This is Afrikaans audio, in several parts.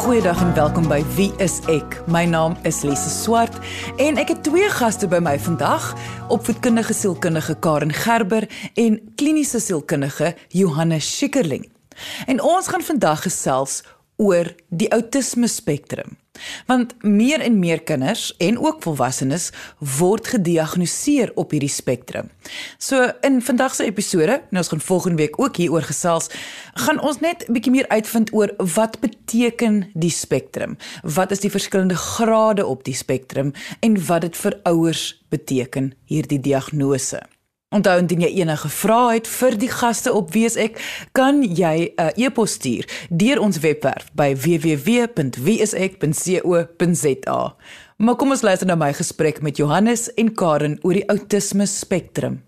Goeiedag en welkom by Wie is ek? My naam is Lise Swart en ek het twee gaste by my vandag, opvoedkundige sielkundige Karen Gerber en kliniese sielkundige Johannes Schikkerling. En ons gaan vandag gesels oor die outisme spektrum. Want meer en meer kinders en ook volwassenes word gediagnoseer op hierdie spektrum. So in vandag se episode, nou ons gaan volgende week ook hieroor gesels, gaan ons net 'n bietjie meer uitvind oor wat beteken die spektrum? Wat is die verskillende grade op die spektrum en wat dit vir ouers beteken hierdie diagnose? Onthou indien jy enige vrae het vir die gaste op Wees ek, kan jy 'n uh, e-pos stuur deur ons webwerf by www.wieisek.co.za. Maar kom ons luister na my gesprek met Johannes en Karen oor die outisme spektrum.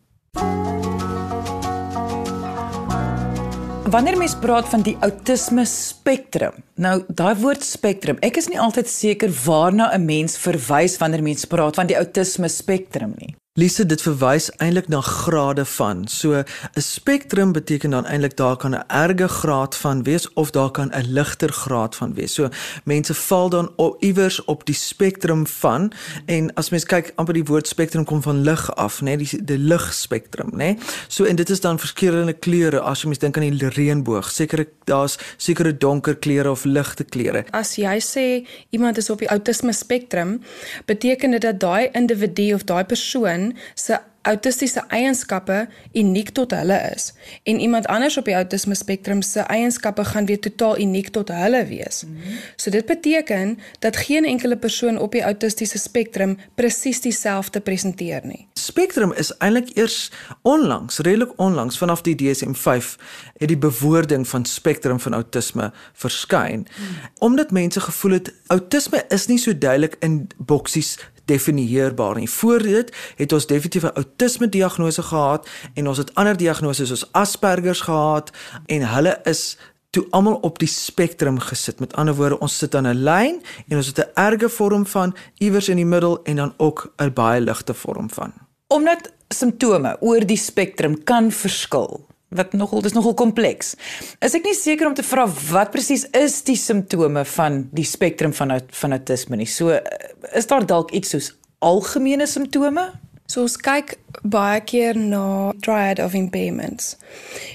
Wanneer mens praat van die outisme spektrum, nou daai woord spektrum, ek is nie altyd seker waarna 'n mens verwys wanneer mens praat van die outisme spektrum nie. Lise dit verwys eintlik na grade van. So 'n spektrum beteken dan eintlik daar kan 'n erge graad van wees of daar kan 'n ligter graad van wees. So mense val dan iewers op die spektrum van en as mens kyk amper die woord spektrum kom van lig af, né? Die die ligspektrum, né? So en dit is dan verskillende kleure as jy mens dink aan die reënboog. Sekere daar's sekere donker kleure of ligte kleure. As jy sê iemand is op die outisme spektrum, beteken dit dat daai individu of daai persoon persoon se autistiese eienskappe uniek tot hulle is en iemand anders op die outisme spektrum se eienskappe gaan weer totaal uniek tot hulle wees. Mm -hmm. So dit beteken dat geen enkele persoon op die autistiese spektrum presies dieselfde presenteer nie. Spektrum is eintlik eers onlangs, redelik onlangs vanaf die DSM-5 het die bewoording van spektrum van outisme verskyn. Mm -hmm. Omdat mense gevoel het outisme is nie so duidelik in boksies definieerbaar nie. Voor dit het ons definitief 'n outisme diagnose gehad en ons het ander diagnoses soos Asperger gehad en hulle is toe almal op die spektrum gesit. Met ander woorde, ons sit aan 'n lyn en ons het 'n erge vorm van iewers in die middel en dan ook 'n baie ligte vorm van. Omdat simptome oor die spektrum kan verskil wat nogal dis nogal kompleks. Is ek nie seker om te vra wat presies is die simptome van die spektrum van van autisme nie. So is daar dalk iets soos algemene simptome? So ons kyk baie keer na triad of impairments.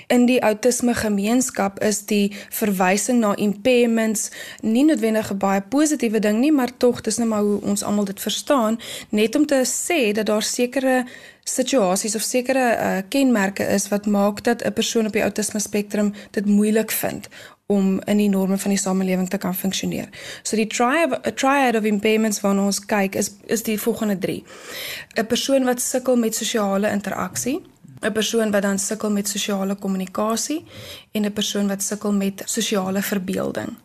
In die autisme gemeenskap is die verwysing na impairments nie noodwendig 'n baie positiewe ding nie, maar tog dis net maar hoe ons almal dit verstaan, net om te sê dat daar sekere situasies of sekere uh, kenmerke is wat maak dat 'n persoon op die autisme spektrum dit moeilik vind om in die norme van die samelewing te kan funksioneer. So die triad triad of impairments waarna ons kyk is is die volgende 3. 'n Persoon wat sukkel met sosiale interaksie, 'n persoon wat dan sukkel met sosiale kommunikasie en 'n persoon wat sukkel met sosiale verbeelding.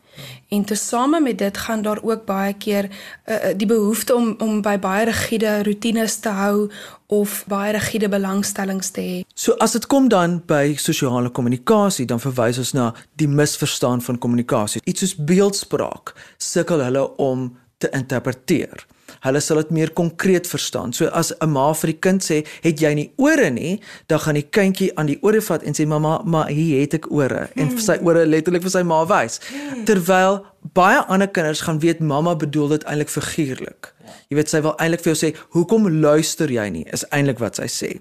En tesame met dit gaan daar ook baie keer uh, die behoefte om om by baie rigiede rotines te hou of baie rigiede belangstellings te hê. So as dit kom dan by sosiale kommunikasie, dan verwys ons na die misverstaan van kommunikasie. Iets soos beeldspraak sukkel hulle om te interpreteer hulle sal dit meer konkreet verstaan. So as 'n ma vir die kind sê, "Het jy nie ore nie?" dan gaan die kindjie aan die ore vat en sê, "Mamma, maar hier het ek ore." En vir sy ore letterlik vir sy ma wys. Terwyl baie ander kinders gaan weet mamma bedoel dit eintlik figuurlik. Jy weet sy wil eintlik vir jou sê, "Hoekom luister jy nie?" is eintlik wat sy sê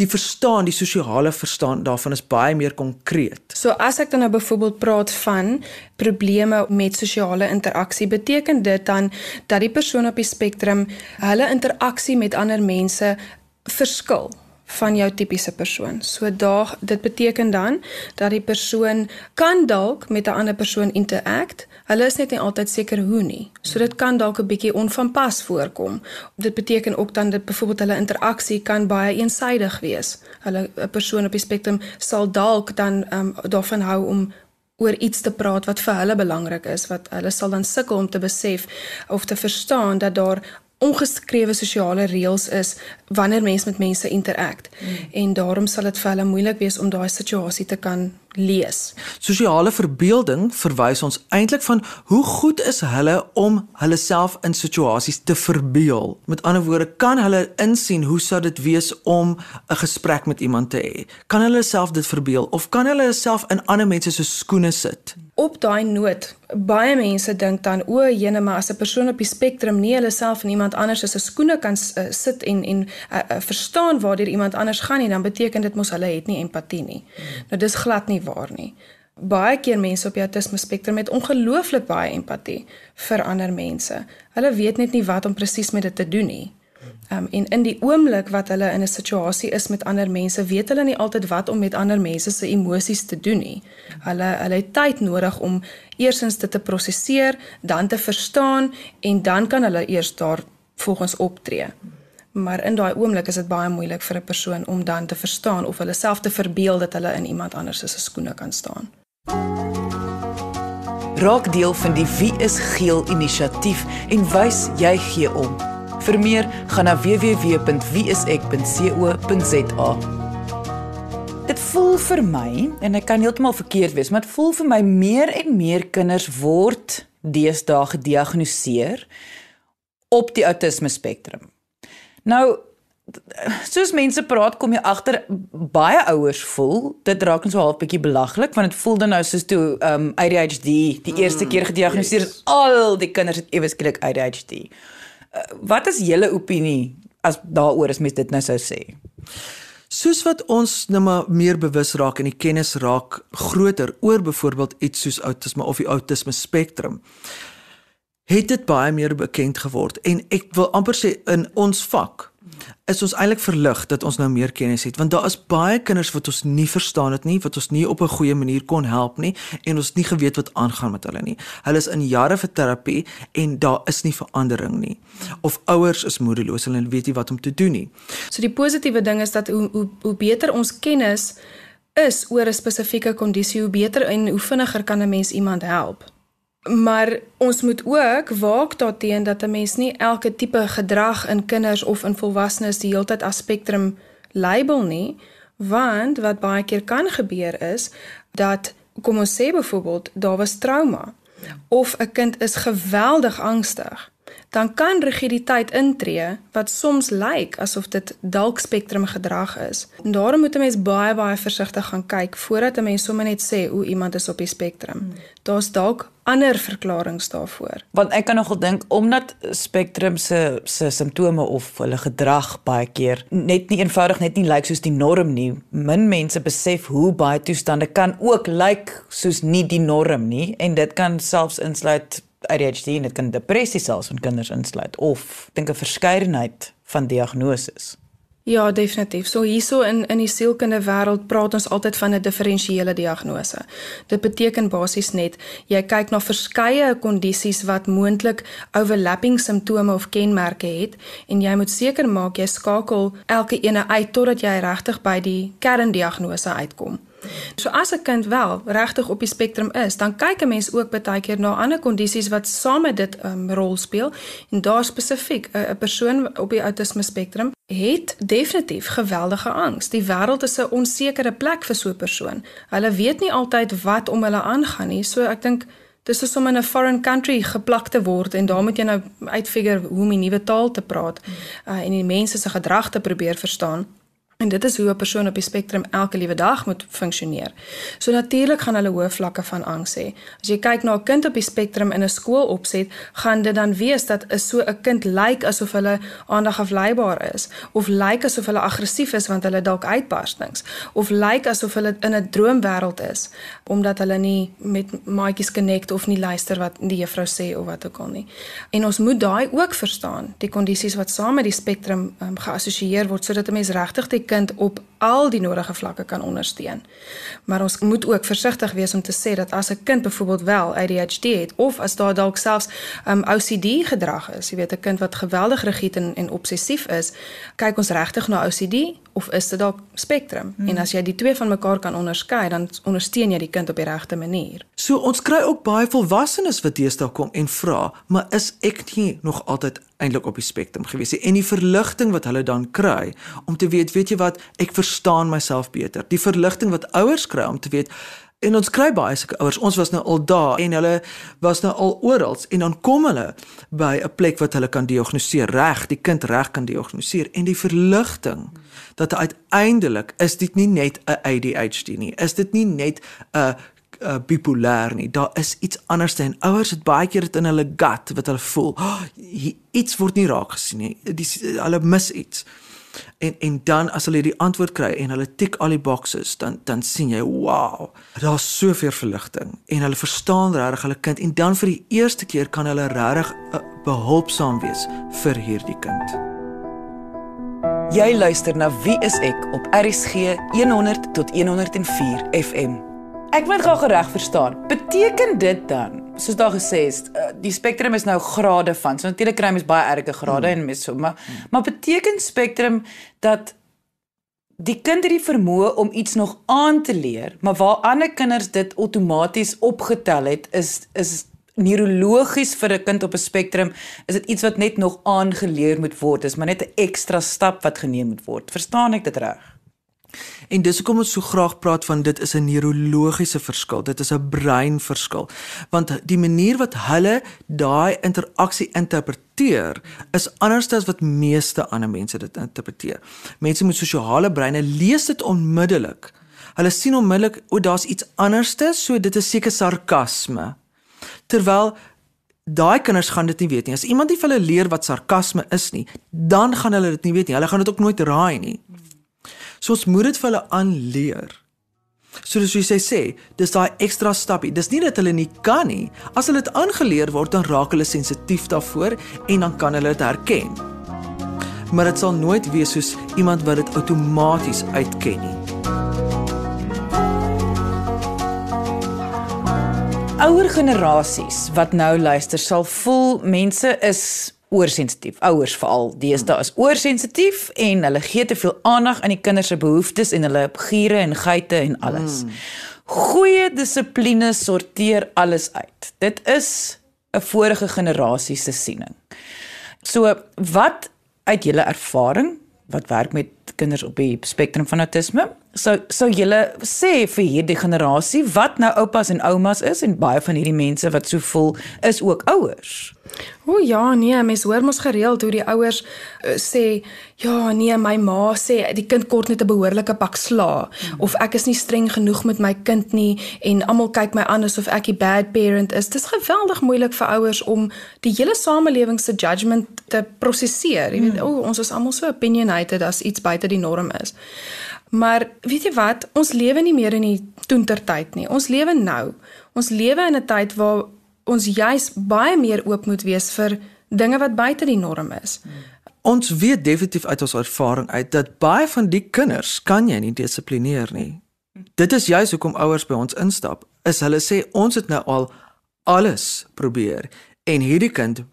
die verstaan, die sosiale verstaan daarvan is baie meer konkreet. So as ek dan nou byvoorbeeld praat van probleme met sosiale interaksie, beteken dit dan dat die persoon op die spektrum hulle interaksie met ander mense verskil van jou tipiese persoon. So daag dit beteken dan dat die persoon kan dalk met 'n ander persoon interact. Hulle is net nie altyd seker hoe nie. So dit kan dalk 'n bietjie onvanpas voorkom. Dit beteken ook dan dat byvoorbeeld hulle interaksie kan baie eensydig wees. Hulle 'n persoon op die spektrum sal dalk dan um, daarvan hou om oor iets te praat wat vir hulle belangrik is wat hulle sal dan sukkel om te besef of te verstaan dat daar ongeskrewe sosiale reëls is wanneer mens met mense interakt mm. en daarom sal dit vir hulle moeilik wees om daai situasie te kan lees. Sosiale verbeelding verwys ons eintlik van hoe goed is hulle om hulle self in situasies te verbeel. Met ander woorde, kan hulle insien hoe sou dit wees om 'n gesprek met iemand te hê? Kan hulle self dit verbeel of kan hulle self in ander mense se skoene sit? op daai noot baie mense dink dan o, jene maar as 'n persoon op die spektrum nie hulle self en iemand anders se skoene kan uh, sit en en uh, uh, verstaan waar iemand anders gaan nie, dan beteken dit mos hulle het nie empatie nie. Nou dis glad nie waar nie. Baie keer mense op die autisme spektrum het ongelooflik baie empatie vir ander mense. Hulle weet net nie wat om presies met dit te doen nie. Um, en in die oomblik wat hulle in 'n situasie is met ander mense, weet hulle nie altyd wat om met ander mense se emosies te doen nie. Hulle hulle het tyd nodig om eersins dit te prosesseer, dan te verstaan en dan kan hulle eers daar volgens optree. Maar in daai oomblik is dit baie moeilik vir 'n persoon om dan te verstaan of hulle self te verbeel dat hulle in iemand anders se skoene kan staan. Raak deel van die Wie is Geel inisiatief en wys jy gee om. Vir meer, gaan na www.wieisek.co.za. Dit voel vir my en ek kan heeltemal verkeerd wees, maar dit voel vir my meer en meer kinders word deesdae gediagnoseer op die autisme spektrum. Nou soos mense praat kom jy agter baie ouers voel dit raak net so half bietjie belaglik want dit voel dan nou soos toe um ADHD die eerste keer gediagnoseer is al die kinders het ewe skielik ADHD. Uh, wat is julle opinie as daaroor as mens dit nou sou sê? Soos wat ons nou maar meer bewus raak en die kennis raak groter oor byvoorbeeld iets soos outisme of die outisme spektrum het dit baie meer bekend geword en ek wil amper sê in ons vak is ons eintlik verlig dat ons nou meer kennis het want daar is baie kinders wat ons nie verstaan het nie wat ons nie op 'n goeie manier kon help nie en ons nie geweet wat aangaan met hulle nie. Hulle is in jare vir terapie en daar is nie verandering nie. Of ouers is moedeloos en hulle weet nie wat om te doen nie. So die positiewe ding is dat hoe hoe, hoe beter ons kennis is oor 'n spesifieke kondisie, hoe beter en hoe vinniger kan 'n mens iemand help. Maar ons moet ook waak daarteen dat 'n mens nie elke tipe gedrag in kinders of in volwassenes die heeltyd as spektrum label nie, want wat baie keer kan gebeur is dat kom ons sê byvoorbeeld daar was trauma of 'n kind is geweldig angstig dan kan rigiditeit intree wat soms lyk asof dit dalk spektrum gedrag is. En daarom moet 'n mens baie baie versigtig gaan kyk voordat 'n mens sommer net sê hoe iemand is op die spektrum. Daar's dalk ander verklaringe daarvoor. Want ek kan nogal dink omdat spektrum se se simptome of hulle gedrag baie keer net nie eenvoudig net nie lyk soos die norm nie. Min mense besef hoe baie toestande kan ook lyk soos nie die norm nie en dit kan selfs insluit ADHD en dit kan depressie selfs in kinders insluit of dink 'n verskeidenheid van diagnoses. Ja, definitief. So hierso in in die sielkundige wêreld praat ons altyd van 'n diferensiële diagnose. Dit beteken basies net jy kyk na verskeie kondisies wat moontlik overlapping simptome of kenmerke het en jy moet seker maak jy skakel elke ene uit totdat jy regtig by die kerndiagnose uitkom. So as 'n kind wel regtig op die spektrum is, dan kyk 'n mens ook baie keer na ander kondisies wat saam met dit 'n um, rol speel en daar spesifiek 'n persoon op die autisme spektrum het definitief geweldige angs. Die wêreld is 'n onsekere plek vir so 'n persoon. Hulle weet nie altyd wat om hulle aangaan nie. So ek dink dis is om in 'n foreign country geplak te word en daar moet jy nou uitfigure hoe om 'n nuwe taal te praat uh, en die mense se gedrag te probeer verstaan. En dit is hoe 'n persoon op die spektrum elke liewe dag moet funksioneer. So natuurlik gaan hulle hoë vlakke van angs hê. As jy kyk na 'n kind op die spektrum in 'n skool opset, gaan dit dan wees dat 'n so 'n kind lyk asof hulle aandagafleibaar is of lyk asof hulle aggressief is want hulle dalk uitbarstings of lyk asof hulle in 'n droomwêreld is omdat hulle nie met maatjies connect of nie luister wat die juffrou sê of wat ook al nie. En ons moet daai ook verstaan, die kondisies wat saam met die spektrum um, geassosieer word sodat 'n mens regtig die kind op al die nodige vlakke kan ondersteun. Maar ons moet ook versigtig wees om te sê dat as 'n kind byvoorbeeld wel ADHD het of as daar dalk selfs um, OCD gedrag is, jy weet 'n kind wat geweldig rigied en, en obsessief is, kyk ons regtig na OCD of is dit dalk spektrum? Hmm. En as jy die twee van mekaar kan onderskei, dan ondersteun jy die kind op die regte manier. So ons kry ook baie volwassenes wat deesdae kom en vra, maar is ek nie nog altyd eintlik op die spektrum gewees nie? En die verligting wat hulle dan kry om te weet, weet jy wat, ek verstaan myself beter. Die verligting wat ouers kry om te weet En ons kry baie sulke ouers. Ons was nou al daar en hulle was nou al oral en dan kom hulle by 'n plek wat hulle kan diagnoseer reg, die kind reg kan diagnoseer en die verligting dat uiteindelik is dit nie net 'n ADHD nie. Is dit nie net 'n uh, bipolêr nie. Daar is iets anders en ouers het baie keer dit in hulle gut wat hulle voel. Oh, iets word nie raak gesien nie. Die hulle mis iets. En en dan as hulle die antwoord kry en hulle tik al die boxes, dan dan sien jy, wow, daar's soveel verligting en hulle verstaan regtig hulle kind en dan vir die eerste keer kan hulle regtig uh, behulpsaam wees vir hierdie kind. Jy luister na Wie is ek op RCG 100 tot 104 FM. Ek wil graag reg verstaan. Beteken dit dan, soos daar gesê is, eh, die spektrum is nou grade van. So natuurlik kry mens baie erge grade hmm. en mes so, maar hmm. maar beteken spektrum dat die kind het die vermoë om iets nog aan te leer, maar waar ander kinders dit outomaties opgetel het, is is neurologies vir 'n kind op 'n spektrum is dit iets wat net nog aangeleer moet word. Dis maar net 'n ekstra stap wat geneem moet word. Verstaan ek dit reg? En dis hoekom ons so graag praat van dit is 'n neurologiese verskil. Dit is 'n breinverskil. Want die manier wat hulle daai interaksie interpreteer is anders as wat meeste ander mense dit interpreteer. Mense met sosiale breine lees dit onmiddellik. Hulle sien onmiddellik o, daar's iets anderste, so dit is seker sarkasme terwyl daai kinders gaan dit nie weet nie. As iemand nie vir hulle leer wat sarkasme is nie, dan gaan hulle dit nie weet nie. Hulle gaan dit ook nooit raai nie. So ons moet dit vir hulle aanleer. So dis soos jy sê, dis daai ekstra stappie. Dis nie dat hulle nie kan nie. As hulle dit aangeleer word, dan raak hulle sensitief daarvoor en dan kan hulle dit herken. Maar dit sal nooit wees soos iemand wat dit outomaties uitken nie. ouer generasies wat nou luister sal voel mense is oorsensitief. Ouers veral, deesdae is oorsensitief en hulle gee te veel aandag aan die kinders se behoeftes en hulle giere en geite en alles. Mm. Goeie dissipline sorteer alles uit. Dit is 'n vorige generasie se siening. So wat uit julle ervaring wat werk met kinders op die spektrum van autisme. So so julle sê vir hierdie generasie wat nou oupas en oumas is en baie van hierdie mense wat so voel is ook ouers. O ja, nee, mens hoor mos gereeld hoe die ouers uh, sê, ja, nee, my ma sê die kind kort net 'n behoorlike pak sla hmm. of ek is nie streng genoeg met my kind nie en almal kyk my aan asof ek 'n bad parent is. Dit is geweldig moeilik vir ouers om die hele samelewing se judgement te prosesseer. Jy weet, hmm. o, ons is almal so opinionated as iets buite die norm is. Maar weet jy wat? Ons lewe nie meer in die toentertyd nie. Ons lewe nou. Ons lewe in 'n tyd waar ons juis baie meer oop moet wees vir dinge wat buite die norm is. Ons weet definitief uit ons ervaring uit dat baie van die kinders kan jy nie dissiplineer nie. Dit is juis hoekom ouers by ons instap. Is hulle sê ons het nou al alles probeer en hierdie kind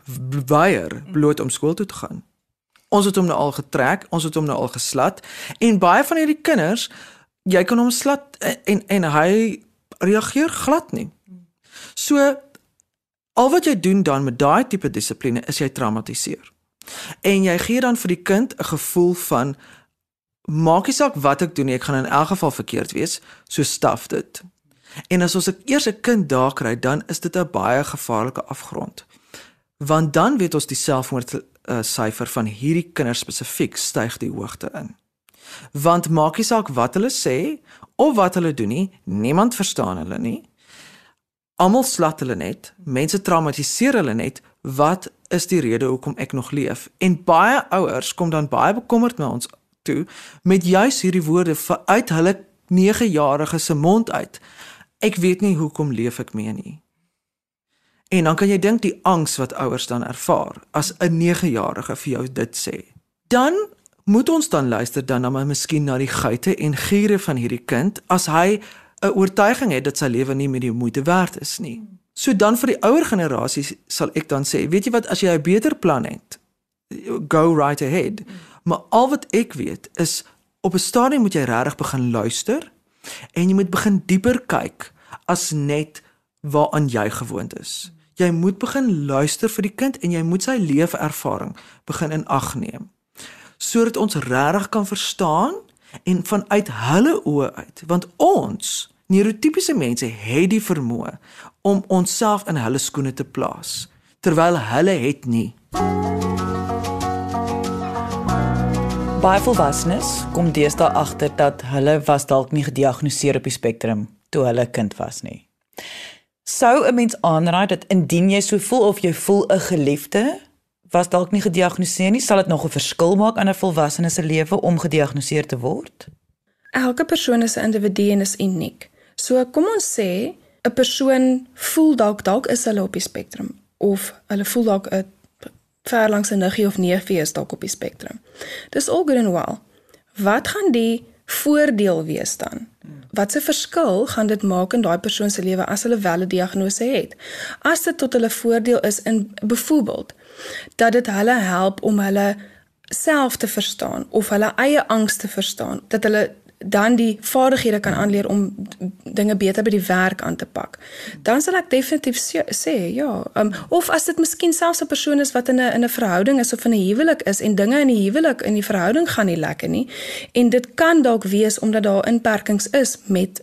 weier bloot om skool toe te gaan. Ons het hom nou al getrek, ons het hom nou al geslat en baie van hierdie kinders jy kan hom slat en en hy reageer glad nie. So Al wat jy doen dan met daai tipe dissipline is jy traumatiseer. En jy gee dan vir die kind 'n gevoel van maak nie saak wat ek doen nie, ek gaan in elk geval verkeerd wees, so staf dit. En as ons eers 'n kind daar kry, dan is dit 'n baie gevaarlike afgrond. Want dan weet ons die selfmoord uh, syfer van hierdie kinders spesifiek styg die hoogte in. Want maak nie saak wat hulle sê of wat hulle doen nie, niemand verstaan hulle nie. Almal slat hulle net, mense traumatiseer hulle net. Wat is die rede hoekom ek nog leef? En baie ouers kom dan baie bekommerd na ons toe met juis hierdie woorde uit hulle 9-jarige se mond uit. Ek weet nie hoekom leef ek meer nie. En dan kan jy dink die angs wat ouers dan ervaar as 'n 9-jarige vir jou dit sê. Dan moet ons dan luister dan na my miskien na die geite en giere van hierdie kind as hy 'n oortuiging het dat sy lewe nie meer die moeite werd is nie. So dan vir die ouer generasies sal ek dan sê, weet jy wat as jy 'n beter plan het, go right ahead. Maar al wat ek weet is op 'n stadium moet jy regtig begin luister en jy moet begin dieper kyk as net waaraan jy gewoond is. Jy moet begin luister vir die kind en jy moet sy leweervaring begin in ag neem sodat ons regtig kan verstaan en vanuit hulle oë uit want ons neurotipiese mense het die vermoë om onsself in hulle skoene te plaas terwyl hulle het nie Baie volwassenes kom deesdae agter dat hulle was dalk nie gediagnoseer op die spektrum toe hulle kind was nie. Sou 'n mens aanraai dat indien jy so voel of jy voel 'n geliefde was dalk nie gediagnoseer nie, sal dit nog 'n verskil maak aan 'n volwassene se lewe om gediagnoseer te word? Elke persoon is 'n individu en is uniek. So kom ons sê 'n persoon voel dalk dalk is hulle op die spektrum of hulle voel dalk 'n ver langs 'n niggie of neefie is dalk op die spektrum. Dis all good and well. Wat gaan die voordeel wees dan? Wat 'n verskil gaan dit maak in daai persoon se lewe as hulle wel 'n diagnose het? As dit tot hulle voordeel is in byvoorbeeld dat dit hulle help om hulle self te verstaan of hulle eie angs te verstaan, dat hulle dan die vaardighede kan aanleer om dinge beter by die werk aan te pak. Dan sal ek definitief sê ja, um, of as dit miskien selfs 'n persoon is wat in 'n in 'n verhouding is of in 'n huwelik is en dinge in die huwelik in die verhouding gaan nie lekker nie en dit kan dalk wees omdat daar inperkings is met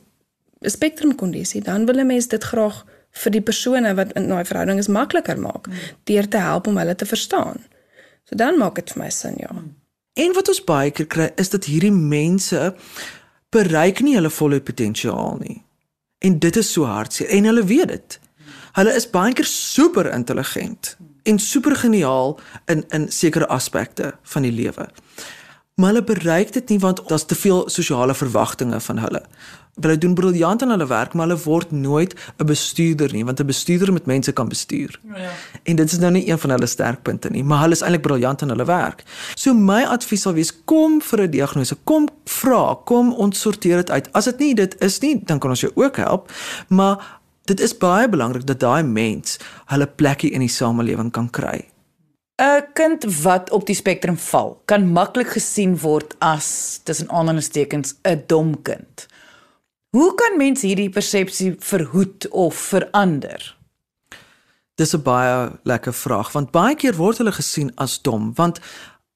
'n spektrumkondisie, dan wil 'n mens dit graag vir die persone wat in daai verhouding is makliker maak deur te help om hulle te verstaan. So dan maak dit vir my sin, ja. Hmm. En wat ons baie keer kry is dat hierdie mense bereik nie hulle volle potensiaal nie. En dit is so hartseer en hulle weet dit. Hulle is baie keer super intelligent en super geniaal in in sekere aspekte van die lewe. Maar hulle bereik dit nie want daar's te veel sosiale verwagtinge van hulle. Hulle doen briljant aan hulle werk, maar hulle word nooit 'n bestuurder nie, want 'n bestuurder met mense kan bestuur. Ja. En dit is nou nie een van hulle sterkpunte nie, maar hulle is eintlik briljant aan hulle werk. So my advies sal wees: kom vir 'n diagnose, kom vra, kom ons sorteer dit uit. As dit nie dit is nie, dan kan ons jou ook help, maar dit is baie belangrik dat daai mens hulle plekkie in die samelewing kan kry. 'n Kind wat op die spektrum val, kan maklik gesien word as tussen aanhalingstekens 'n dom kind. Hoe kan mens hierdie persepsie verhoed of verander? Dis 'n baie lekker vraag want baie keer word hulle gesien as dom want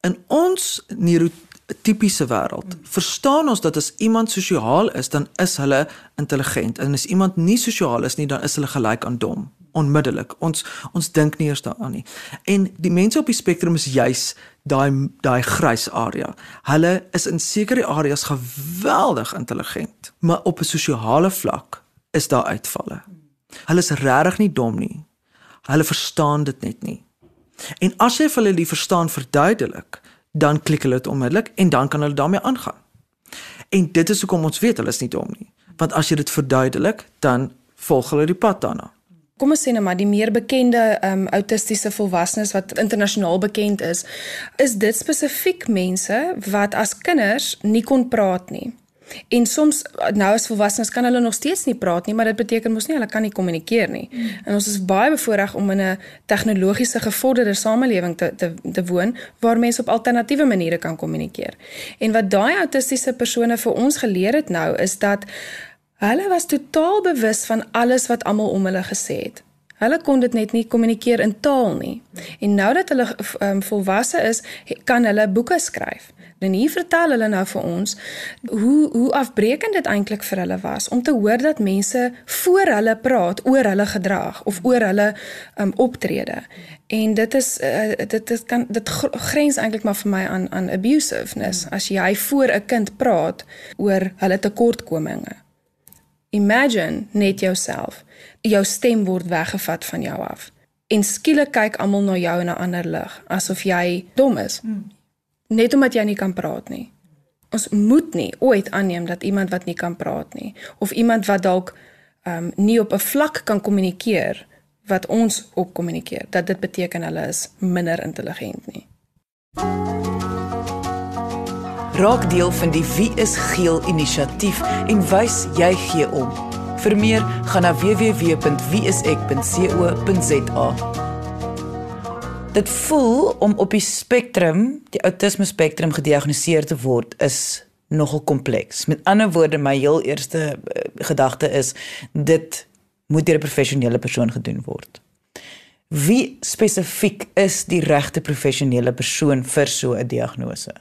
in ons neurotipiese wêreld verstaan ons dat as iemand sosiaal is dan is hulle intelligent en as iemand nie sosiaal is nie dan is hulle gelyk aan dom onmiddellik. Ons ons dink nie eers daaraan nie. En die mense op die spektrum is juis daai daai grys area. Hulle is in sekere areas geweldig intelligent, maar op 'n sosiale vlak is daar uitvalle. Hulle is regtig nie dom nie. Hulle verstaan dit net nie. En as jy vir hulle die verstaan verduidelik, dan klik hulle dit onmiddellik en dan kan hulle daarmee aangaan. En dit is hoekom ons weet hulle is nie dom nie. Want as jy dit verduidelik, dan volg hulle die pad daarna kom ons sê nou maar die meer bekende um autistiese volwassenes wat internasionaal bekend is, is dit spesifiek mense wat as kinders nie kon praat nie. En soms nou as volwassenes kan hulle nog steeds nie praat nie, maar dit beteken mos nie hulle kan nie kommunikeer nie. Mm. En ons is baie bevoordeel om in 'n tegnologiese gevorderde samelewing te te te woon waar mense op alternatiewe maniere kan kommunikeer. En wat daai autistiese persone vir ons geleer het nou is dat Hulle was totaal bewus van alles wat almal om hulle gesê het. Hulle kon dit net nie kommunikeer in taal nie. En nou dat hulle um, volwasse is, kan hulle boeke skryf. En hier vertel hulle nou vir ons hoe hoe afbreekend dit eintlik vir hulle was om te hoor dat mense voor hulle praat oor hulle gedrag of oor hulle um, optrede. En dit is uh, dit dit kan dit grens eintlik maar vir my aan aan abusiveness as jy voor 'n kind praat oor hulle tekortkominge. Imagine net jouself. Jou stem word weggevat van jou af. En skielik kyk almal na jou in 'n ander lig, asof jy dom is. Hmm. Net omdat jy nie kan praat nie. Ons moet nie ooit aanneem dat iemand wat nie kan praat nie of iemand wat dalk ehm um, nie op 'n vlak kan kommunikeer wat ons op kommunikeer, dat dit beteken hulle is minder intelligent nie. Raak deel van die Wie is Geel inisiatief en wys jy gee om. Vir meer, gaan na www.wieisek.co.za. Dit voel om op die spektrum, die autisme spektrum gediagnoseer te word is nogal kompleks. Met ander woorde, my heel eerste uh, gedagte is dit moet deur 'n professionele persoon gedoen word. Wie spesifiek is die regte professionele persoon vir so 'n diagnose?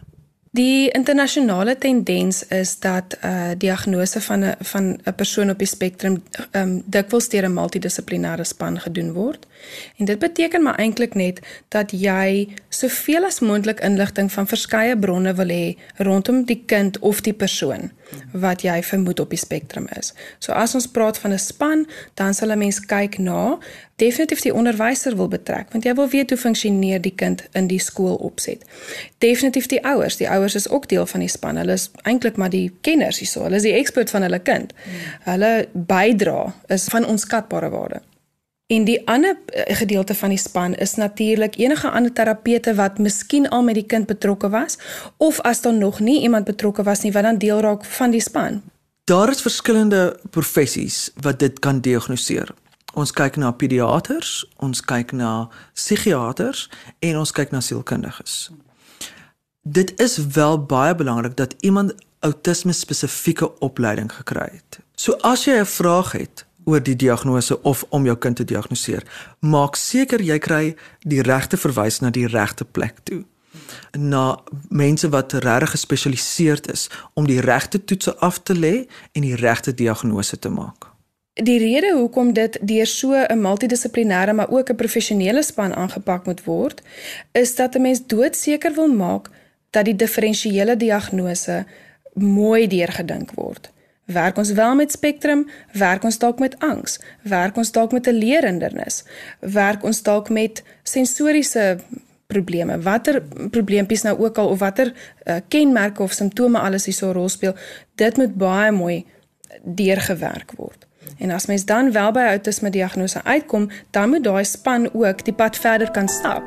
Die internasionale tendens is dat 'n uh, diagnose van 'n van 'n persoon op die spektrum um, dikwels deur 'n multidissiplinêre span gedoen word. En dit beteken maar eintlik net dat jy soveel as moontlik inligting van verskeie bronne wil hê rondom die kind of die persoon. wat jy vermoed op die spektrum is. So as ons praat van 'n span, dan sal 'n mens kyk na definitief die onderwyser wil betrek want jy wil weet hoe funksioneer die kind in die skool opset. Definitief die ouers, die ouers is ook deel van die span. Hulle is eintlik maar die kenners hierso. Hulle is die ekspert van hulle kind. Hulle bydra is van onskatbare waarde. En die ander eh, gedeelte van die span is natuurlik enige ander terapeute wat miskien al met die kind betrokke was of as daar nog nie iemand betrokke was nie wat dan deel raak van die span. Daar is verskillende professies wat dit kan diagnoseer. Ons kyk na pediaters, ons kyk na psigiaters en ons kyk na sielkundiges. Dit is wel baie belangrik dat iemand outisme spesifieke opleiding gekry het. So as jy 'n vraag het oor die diagnose of om jou kind te diagnoseer. Maak seker jy kry die regte verwys na die regte plek toe. Na mense wat regtig gespesialiseerd is om die regte toetse af te lê en die regte diagnose te maak. Die rede hoekom dit deur so 'n multidissiplinêre maar ook 'n professionele span aangepak moet word, is dat 'n mens doodseker wil maak dat die diferensiële diagnose mooi deurgedink word. Werk ons wel met spektrum, werk ons dalk met angs, werk ons dalk met 'n leerhindernis, werk ons dalk met sensoriese probleme. Watter probleempies nou ook al of watter uh, kenmerke of simptome alles hier so rol speel, dit moet baie mooi deurgewerk word. En as mens dan wel by outisme diagnose uitkom, dan moet daai span ook die pad verder kan stap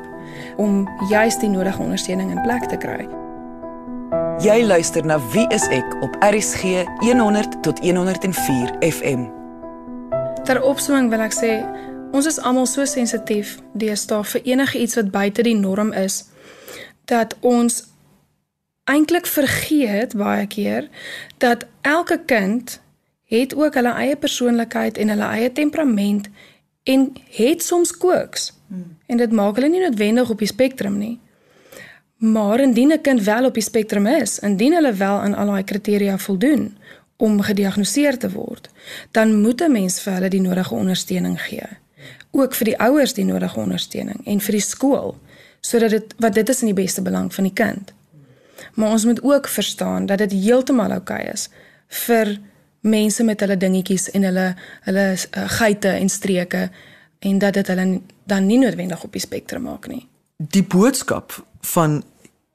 om juist die nodige ondersteuning in plek te kry. Jy luister na Wie is ek op RCG 100 tot 104 FM. Ter opsomming wil ek sê, ons is almal so sensitief deesdae vir enige iets wat buite die norm is dat ons eintlik vergeet baie keer dat elke kind het ook hulle eie persoonlikheid en hulle eie temperament en het soms quirks. Hmm. En dit maak hulle nie noodwendig op die spektrum nie. Maar indien 'n kind wel op die spektrum is, indien hulle wel aan al daai kriteria voldoen om gediagnoseer te word, dan moet 'n mens vir hulle die nodige ondersteuning gee. Ook vir die ouers die nodige ondersteuning en vir die skool sodat dit wat dit is in die beste belang van die kind. Maar ons moet ook verstaan dat dit heeltemal oukei okay is vir mense met hulle dingetjies en hulle hulle uh, geite en streke en dat dit hulle dan nie noodwendig op die spektrum maak nie. Die boodskap van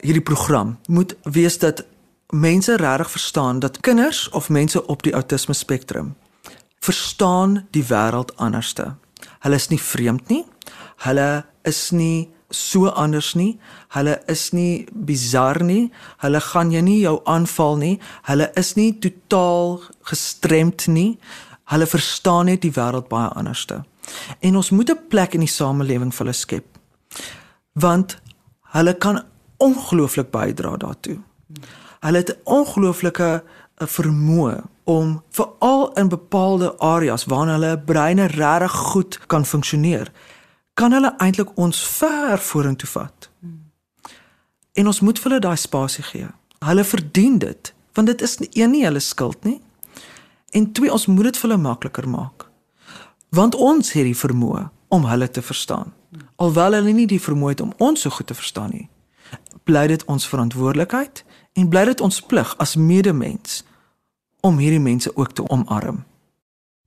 hierdie program moet wees dat mense regtig verstaan dat kinders of mense op die outisme spektrum verstaan die wêreld anderste. Hulle is nie vreemd nie. Hulle is nie so anders nie. Hulle is nie bizar nie. Hulle gaan jy nie jou aanval nie. Hulle is nie totaal gestremd nie. Hulle verstaan net die wêreld baie anderste. En ons moet 'n plek in die samelewing vir hulle skep. Want hulle kan ongelooflik bydra daartoe. Hulle het 'n ongelooflike eh, vermoë om veral in bepaalde areas waar hulle breine regtig goed kan funksioneer, kan hulle eintlik ons ver vorentoe vat. En ons moet vir hulle daai spasie gee. Hulle verdien dit, want dit is nie een nie hulle skuld nie. En twee, ons moet dit vir hulle makliker maak. Want ons het die vermoë om hulle te verstaan. Alhoewel hulle nie die vermoë het om ons so goed te verstaan nie bly dit ons verantwoordelikheid en bly dit ons plig as medemens om hierdie mense ook te omarm.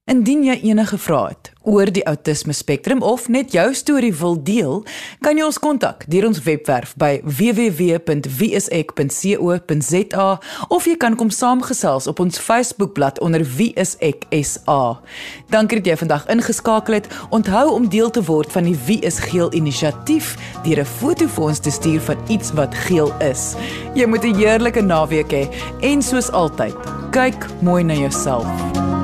Indien jy enige vrae het oor die outisme spektrum of net jou storie wil deel, kan jy ons kontak deur ons webwerf by www.wieisek.co.za of jy kan kom saamgesels op ons Facebookblad onder wieiseksa. Dankie dat jy vandag ingeskakel het. Onthou om deel te word van die Wie is Geel inisiatief deur 'n foto vir ons te stuur van iets wat geel is. Jy moet 'n heerlike naweek hê he, en soos altyd, kyk mooi na jouself.